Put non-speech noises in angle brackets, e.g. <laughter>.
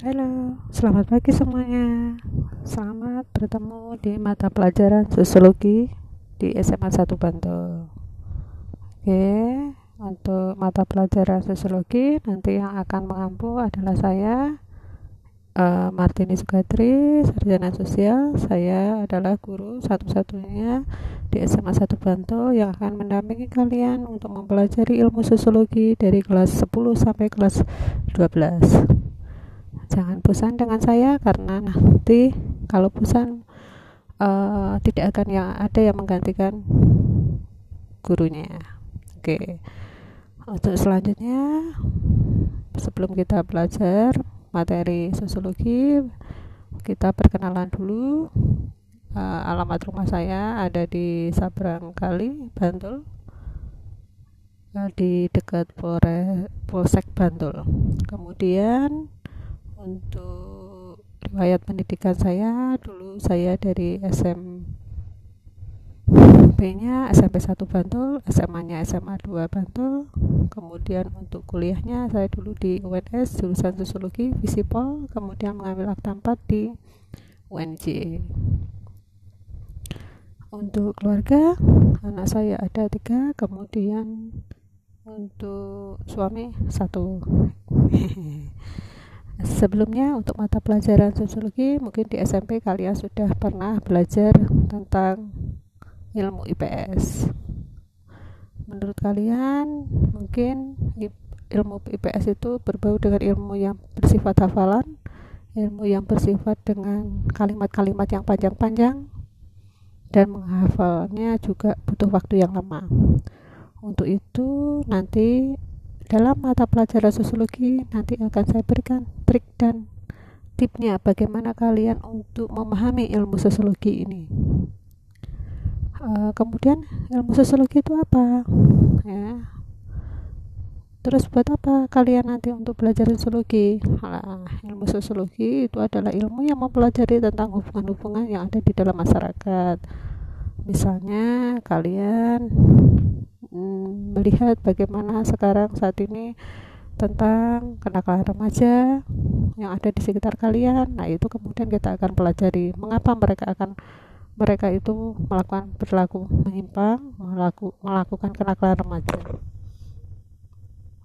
Halo, selamat pagi semuanya. Selamat bertemu di mata pelajaran sosiologi di SMA 1 Bantul. Oke, untuk mata pelajaran sosiologi nanti yang akan mengampu adalah saya uh, Martini Sugatri, sarjana sosial. Saya adalah guru satu-satunya di SMA 1 Bantul yang akan mendampingi kalian untuk mempelajari ilmu sosiologi dari kelas 10 sampai kelas 12 jangan bosan dengan saya karena nanti kalau bosan uh, tidak akan yang ada yang menggantikan gurunya. Oke. Untuk selanjutnya sebelum kita belajar materi sosiologi kita perkenalan dulu. Uh, alamat rumah saya ada di Sabrang Kali Bantul. Uh, di dekat Polsek Bantul. Kemudian untuk riwayat pendidikan saya dulu saya dari SMP nya SMP 1 Bantul SMA nya SMA 2 Bantul. Kemudian untuk kuliahnya saya dulu di UNS jurusan sosiologi Visipol kemudian mengambil akta 4 di UNJ untuk keluarga anak saya ada tiga kemudian untuk suami satu <laughs> Sebelumnya untuk mata pelajaran sosiologi mungkin di SMP kalian sudah pernah belajar tentang ilmu IPS. Menurut kalian mungkin ilmu IPS itu berbau dengan ilmu yang bersifat hafalan, ilmu yang bersifat dengan kalimat-kalimat yang panjang-panjang dan menghafalnya juga butuh waktu yang lama. Untuk itu nanti dalam mata pelajaran sosiologi nanti akan saya berikan trik dan tipnya bagaimana kalian untuk memahami ilmu sosiologi ini. Uh, kemudian ilmu sosiologi itu apa? Ya. Terus buat apa kalian nanti untuk belajar sosiologi? Nah, ilmu sosiologi itu adalah ilmu yang mempelajari tentang hubungan-hubungan yang ada di dalam masyarakat. Misalnya kalian hmm, melihat bagaimana sekarang saat ini tentang kenakalan remaja yang ada di sekitar kalian. Nah, itu kemudian kita akan pelajari mengapa mereka akan mereka itu melakukan perilaku menyimpang, melaku, melakukan kenakalan remaja.